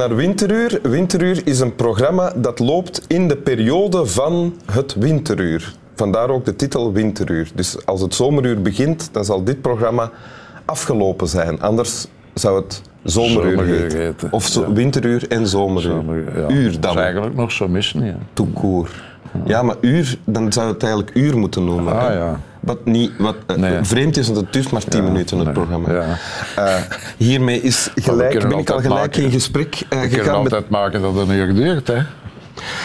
naar Winteruur, Winteruur is een programma dat loopt in de periode van het winteruur. Vandaar ook de titel Winteruur. Dus als het zomeruur begint, dan zal dit programma afgelopen zijn. Anders zou het zomeruur, Zomeruur heten. Of zo, ja. winteruur en zomeruur. Zomer, ja. Uur Dat dan, is eigenlijk nog zo missen, ja. tout court. Ja, maar uur, dan zou het eigenlijk uur moeten noemen. Ah, hè. ja. Wat, niet, wat eh, Nee. vreemd is, want het duurt maar tien minuten, het nee, programma. ja. Eh, hiermee is gelijk, ben ik al gelijk maken. in gesprek kunnen gegaan met altijd maken dat het een uur duurt, hè.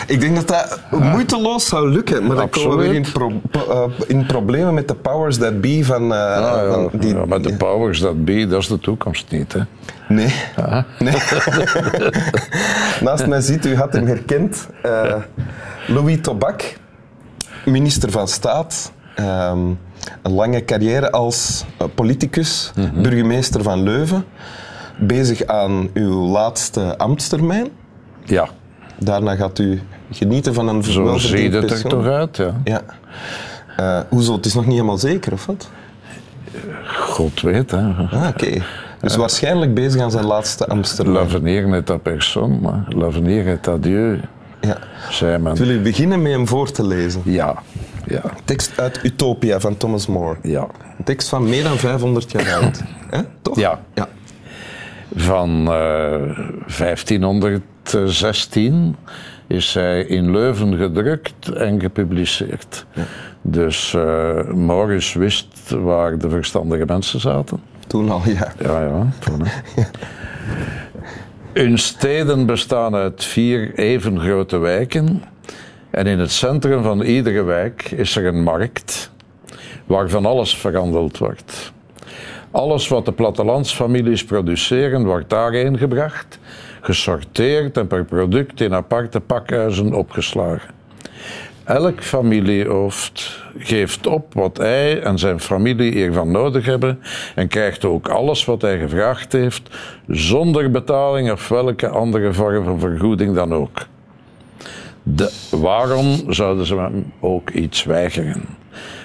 Ik denk dat dat moeiteloos zou lukken, maar dan komen we weer in, pro- in problemen met de powers that be van, Ah, ja, van die... ja, maar de powers that be, dat is de toekomst niet, hè. Nee. nee. Naast mij ziet, u had hem herkend, Louis Tobak, minister van Staat. Ehm, een lange carrière als eh, politicus, Mhm. burgemeester van Leuven. Bezig aan uw laatste ambtstermijn. Ja, Daarna gaat u genieten van een zo ziet het er toch uit, ja. Ja. Eh, hoezo? Het is nog niet helemaal zeker, of wat? God weet, hè. Ah, oké. Dus waarschijnlijk bezig aan zijn laatste Amsterdam. L'avenir n'est à personne, maar l'avenir est à Dieu, Ja. zei men. Wil u beginnen met hem voor te lezen. Ja, ja, Tekst uit Utopia van Thomas More. ja. Een tekst van meer dan 500 jaar oud. Hè? Toch? Ja. ja. Van eh 1516 is hij in Leuven gedrukt en gepubliceerd. Dus eh Morris wist waar de verstandige mensen zaten. Toen al, ja. Ja, ja. toen. Hun steden bestaan uit vier even grote wijken. En in het centrum van iedere wijk is er een markt waarvan alles verhandeld wordt. Alles wat de plattelandsfamilies produceren wordt daarheen gebracht, gesorteerd en per product in aparte pakhuizen opgeslagen. Elk familiehoofd geeft op wat hij en zijn familie hiervan nodig hebben en krijgt ook alles wat hij gevraagd heeft, zonder betaling of welke andere vorm van vergoeding dan ook. Waarom zouden ze hem ook iets weigeren?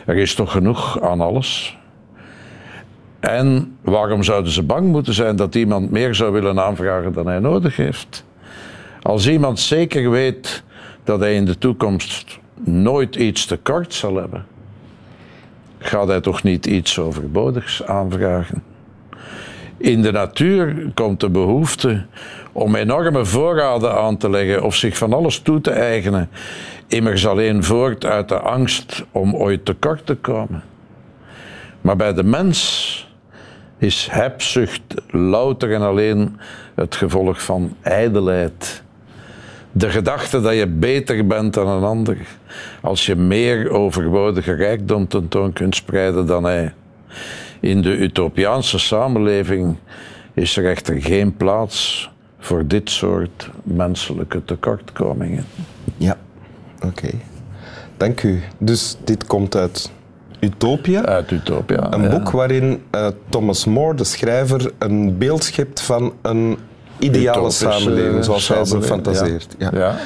Er is toch genoeg aan alles? En waarom zouden ze bang moeten zijn dat iemand meer zou willen aanvragen dan hij nodig heeft? Als iemand zeker weet dat hij in de toekomst nooit iets tekort zal hebben, gaat hij toch niet iets overbodigs aanvragen? In de natuur komt de behoefte om enorme voorraden aan te leggen of zich van alles toe te eigenen, immers alleen voort uit de angst om ooit tekort te komen. Maar bij de mens is hebzucht louter en alleen het gevolg van ijdelheid. De gedachte dat je beter bent dan een ander als je meer overbodige rijkdom tentoon kunt spreiden dan hij. In de Utopiaanse samenleving is er echter geen plaats voor dit soort menselijke tekortkomingen. Ja. Oké. Dank u. Dus dit komt uit Utopia. Uit Utopia. Een ja. boek waarin eh, Thomas More, de schrijver, een beeld schept van een ideale Utopische samenleving, zoals hij ze fantaseert. Ja. Ja.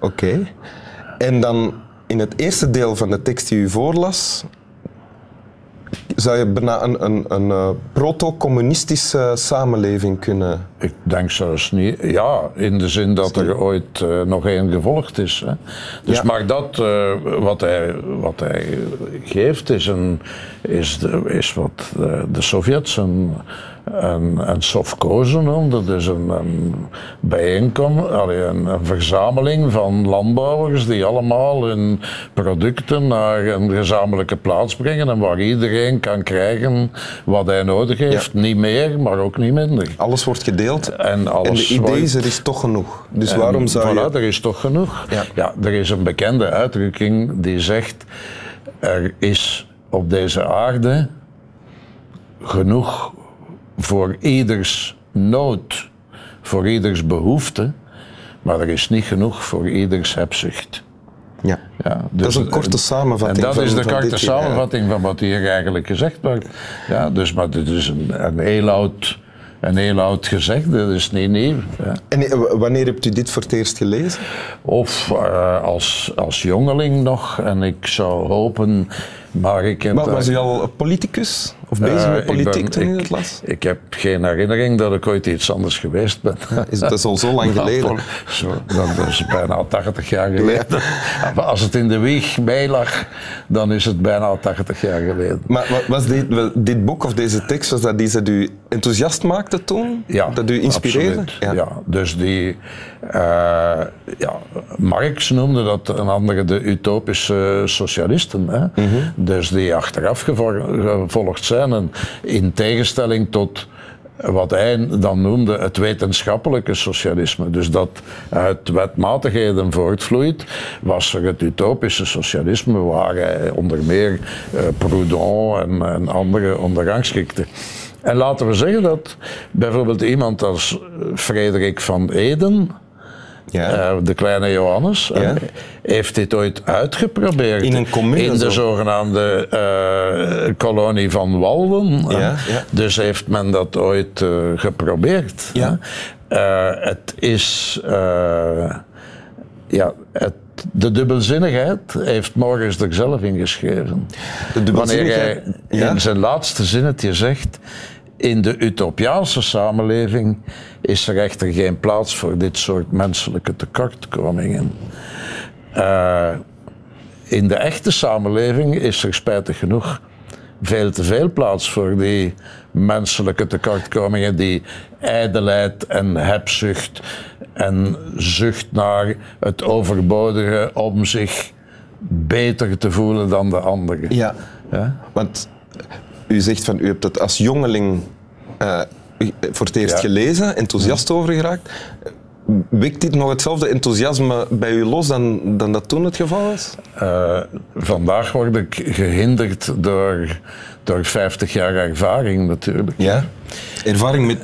Oké. En dan in het eerste deel van de tekst die u voorlas, zou je bijna een, een, een eh, proto-communistische samenleving kunnen... Ik denk zelfs niet. Ja, in de zin dat er ooit eh, nog één gevolgd is. Hè. Dus Ja. maar dat eh, wat, hij, wat hij geeft is, een, is, de, is wat de, de Sovjets een, een, een noemen. Dat is een, een bijeenkomst, een, een verzameling van landbouwers die allemaal hun producten naar een gezamenlijke plaats brengen en waar iedereen kan krijgen wat hij nodig heeft. Ja. Niet meer, maar ook niet minder. Alles wordt gedeeld En en alles de idee is, er is toch genoeg. Dus en waarom zou voilà, je... er is toch genoeg. Ja. er is een bekende uitdrukking die zegt: er is op deze aarde genoeg voor ieders nood, voor ieders behoefte, maar er is niet genoeg voor ieders hebzucht. Ja. Ja, Dat is dus- een korte samenvatting En dat van- is de van korte samenvatting van wat hier eigenlijk gezegd wordt. Ja, dus, maar dit is een, een, heel oud, een heel oud gezegd, dat is niet nieuw. Ja. En eh, wanneer hebt u dit voor het eerst gelezen? Of eh, als, als jongeling nog. En ik zou hopen Maar ik heb... Maar was u al politicus? Of bezig Eh, met politiek ben- toen u ik- het las? Ik heb geen herinnering dat ik ooit iets anders geweest ben. Is, dat is al zo lang geleden. Zo, dat is bijna 80 jaar geleden. Als het in de wieg bij lag, dan is het bijna 80 jaar geleden. Maar wa- was dit, dit boek of deze tekst, was dat iets dat u enthousiast maakte toen? Ja, dat u inspireerde? absoluut. Ja. dus die, eh, ja, Marx noemde dat een andere de utopische socialisten. Hè? Mhm. Dus die achteraf gevo- gevolgd zijn en in tegenstelling tot wat hij dan noemde het wetenschappelijke socialisme. Dus dat uit wetmatigheden voortvloeit, was er het utopische socialisme waar hij onder meer eh, Proudhon en, en anderen onder rangschikte. En laten we zeggen dat bijvoorbeeld iemand als Frederik van Eden, Ja. eh, de kleine Johannes, eh, heeft dit ooit uitgeprobeerd. In een commune In de zo. zogenaamde eh, kolonie van Walden. Ja. Dus heeft men dat ooit geprobeerd. Het is... ja, het, de dubbelzinnigheid heeft Morris er zelf in geschreven. De Wanneer hij in zijn laatste zinnetje zegt... In de utopiaanse samenleving is er echter geen plaats voor dit soort menselijke tekortkomingen. Eh, in de echte samenleving is er spijtig genoeg veel te veel plaats voor die menselijke tekortkomingen, die ijdelheid en hebzucht en zucht naar het overbodige om zich beter te voelen dan de anderen. Ja. Ja? Want u zegt van u hebt het als jongeling eh, voor het eerst Ja. gelezen, enthousiast over geraakt. Wekt dit nog hetzelfde enthousiasme bij u los dan, dan dat toen het geval was? Eh, vandaag word ik gehinderd door, door 50 jaar ervaring natuurlijk. Ja. Ervaring met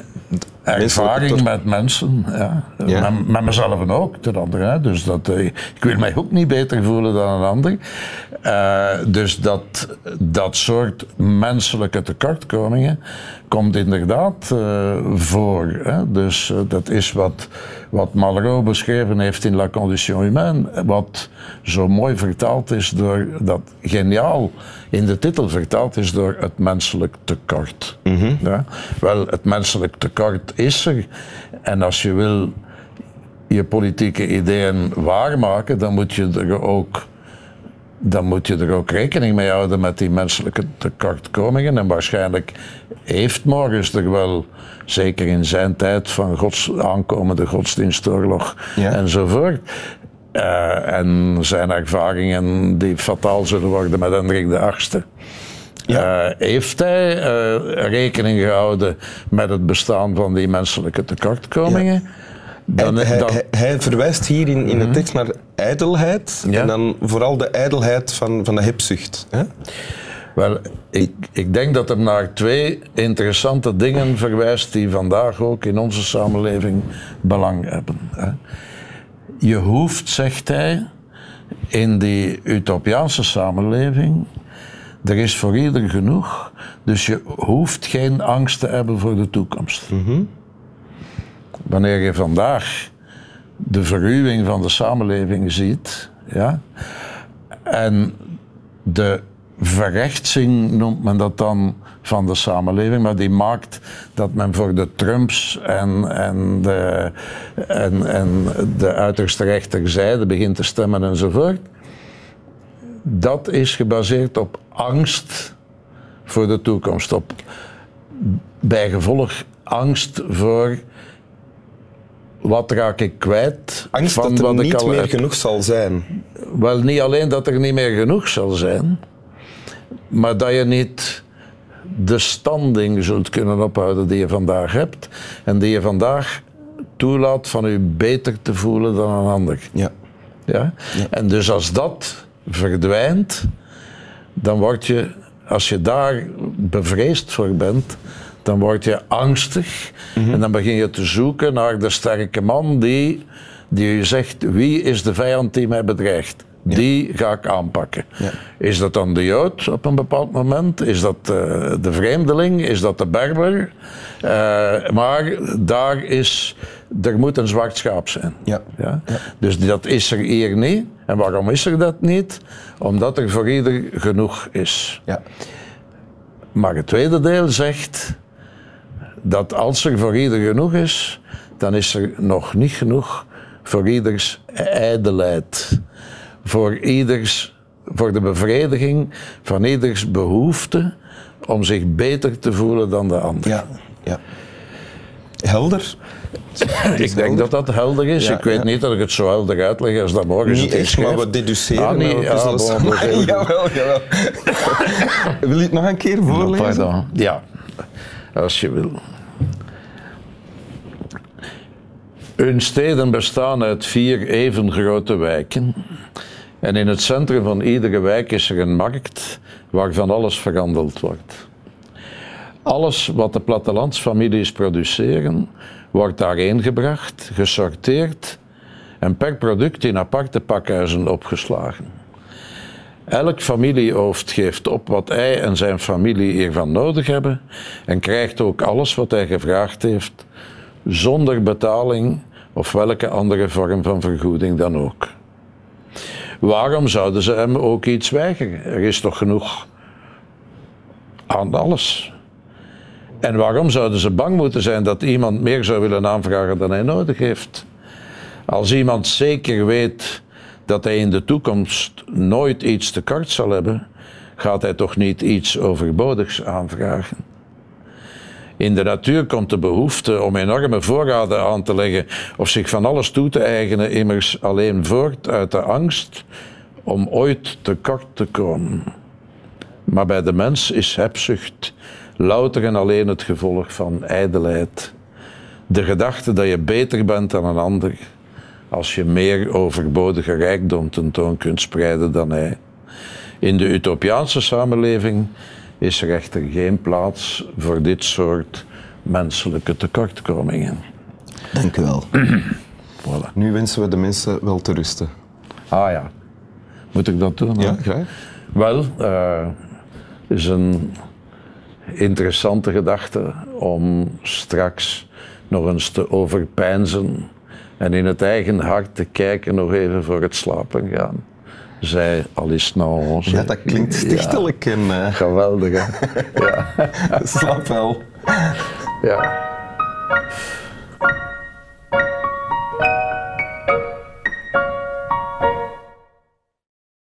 Ervaring met mensen, ja. Ja. Met, met mezelf ook, ten andere. hè. Dus dat, eh, ik wil mij ook niet beter voelen dan een ander. Eh, dus dat, dat soort menselijke tekortkomingen komt inderdaad eh, voor. Hè. Dus dat is wat, wat Malraux beschreven heeft in La Condition Humaine. Wat zo mooi vertaald is door, dat geniaal in de titel vertaald is door het menselijk tekort. Ja? Wel, het menselijk tekort is er. En als je wil je politieke ideeën waarmaken, dan moet je er ook dan moet je er ook rekening mee houden met die menselijke tekortkomingen. En waarschijnlijk heeft Morris er wel, zeker in zijn tijd van gods, aankomende godsdienstoorlog Ja. enzovoort. eh, en zijn ervaringen die fataal zullen worden met Hendrik de Achtste. Eh, heeft hij eh, rekening gehouden met het bestaan van die menselijke tekortkomingen? Dan, hij, dan- hij, hij verwijst hier in, in de tekst naar ijdelheid. Ja. En dan vooral de ijdelheid van, van de hebzucht. Hè? Wel, ik, ik denk dat er naar twee interessante dingen verwijst die vandaag ook in onze samenleving belang hebben. hè. Je hoeft, zegt hij, in die utopiaanse samenleving, er is voor ieder genoeg, dus je hoeft geen angst te hebben voor de toekomst. Wanneer je vandaag de verruwing van de samenleving ziet, ja, en de verrechtsing noemt men dat dan van de samenleving, maar die maakt dat men voor de Trumps en, en, de, en, en de uiterste rechterzijde begint te stemmen enzovoort. Dat is gebaseerd op angst voor de toekomst, op bijgevolg angst voor wat raak ik kwijt Angst van dat er wat ik niet al meer heb genoeg zal zijn. wel, niet alleen dat er niet meer genoeg zal zijn, maar dat je niet de standing zult kunnen ophouden die je vandaag hebt en die je vandaag toelaat van je beter te voelen dan een ander. Ja. Ja? En dus als dat verdwijnt, dan word je, als je daar bevreesd voor bent, dan word je angstig en dan begin je te zoeken naar de sterke man die, die je zegt, wie is de vijand die mij bedreigt? Die ga ik aanpakken. Is dat dan de Jood op een bepaald moment? Is dat uh, de vreemdeling? Is dat de Berber? Uh, maar daar is, er moet een zwart schaap zijn. Ja. Ja? Dus dat is er hier niet. En waarom is er dat niet? Omdat er voor ieder genoeg is. Ja. Maar het tweede deel zegt dat als er voor ieder genoeg is, dan is er nog niet genoeg voor ieders ijdelheid. Voor, ieders, voor de bevrediging van ieders behoefte om zich beter te voelen dan de ander. Ja, ja. Helder. Ik denk dat dat helder is. Ja, ik weet ja. niet dat ik het zo helder uitleg als dat morgen Niet echt, maar we deduceren. Ah, nee, ja, puzzelen bon, samen. oké, goed. jawel, jawel. Wil je het nog een keer voorlezen? Pardon. Ja, als je wil. Hun steden bestaan uit vier even grote wijken. En in het centrum van iedere wijk is er een markt waarvan alles verhandeld wordt. Alles wat de plattelandsfamilies produceren, wordt daarheen gebracht, gesorteerd en per product in aparte pakhuizen opgeslagen. Elk familiehoofd geeft op wat hij en zijn familie hiervan nodig hebben en krijgt ook alles wat hij gevraagd heeft, zonder betaling of welke andere vorm van vergoeding dan ook. Waarom zouden ze hem ook iets weigeren? Er is toch genoeg aan alles. En waarom zouden ze bang moeten zijn dat iemand meer zou willen aanvragen dan hij nodig heeft? Als iemand zeker weet dat hij in de toekomst nooit iets tekort zal hebben, gaat hij toch niet iets overbodigs aanvragen. In de natuur komt de behoefte om enorme voorraden aan te leggen of zich van alles toe te eigenen immers alleen voort uit de angst om ooit tekort te komen. Maar bij de mens is hebzucht louter en alleen het gevolg van ijdelheid. De gedachte dat je beter bent dan een ander als je meer overbodige rijkdom tentoon kunt spreiden dan hij. In de utopiaanse samenleving is er echter geen plaats voor dit soort menselijke tekortkomingen. Dank u wel. Voilà. Nu wensen we de mensen wel te rusten. Ah ja, moet ik dat doen? Ja, graag. Wel, eh is een interessante gedachte om straks nog eens te overpeinzen en in het eigen hart te kijken nog even voor het slapen gaan. Zij Alice Naons. Ja, dat klinkt stichtelijk en Ja, eh geweldig, hè? ja. slaap wel. ja.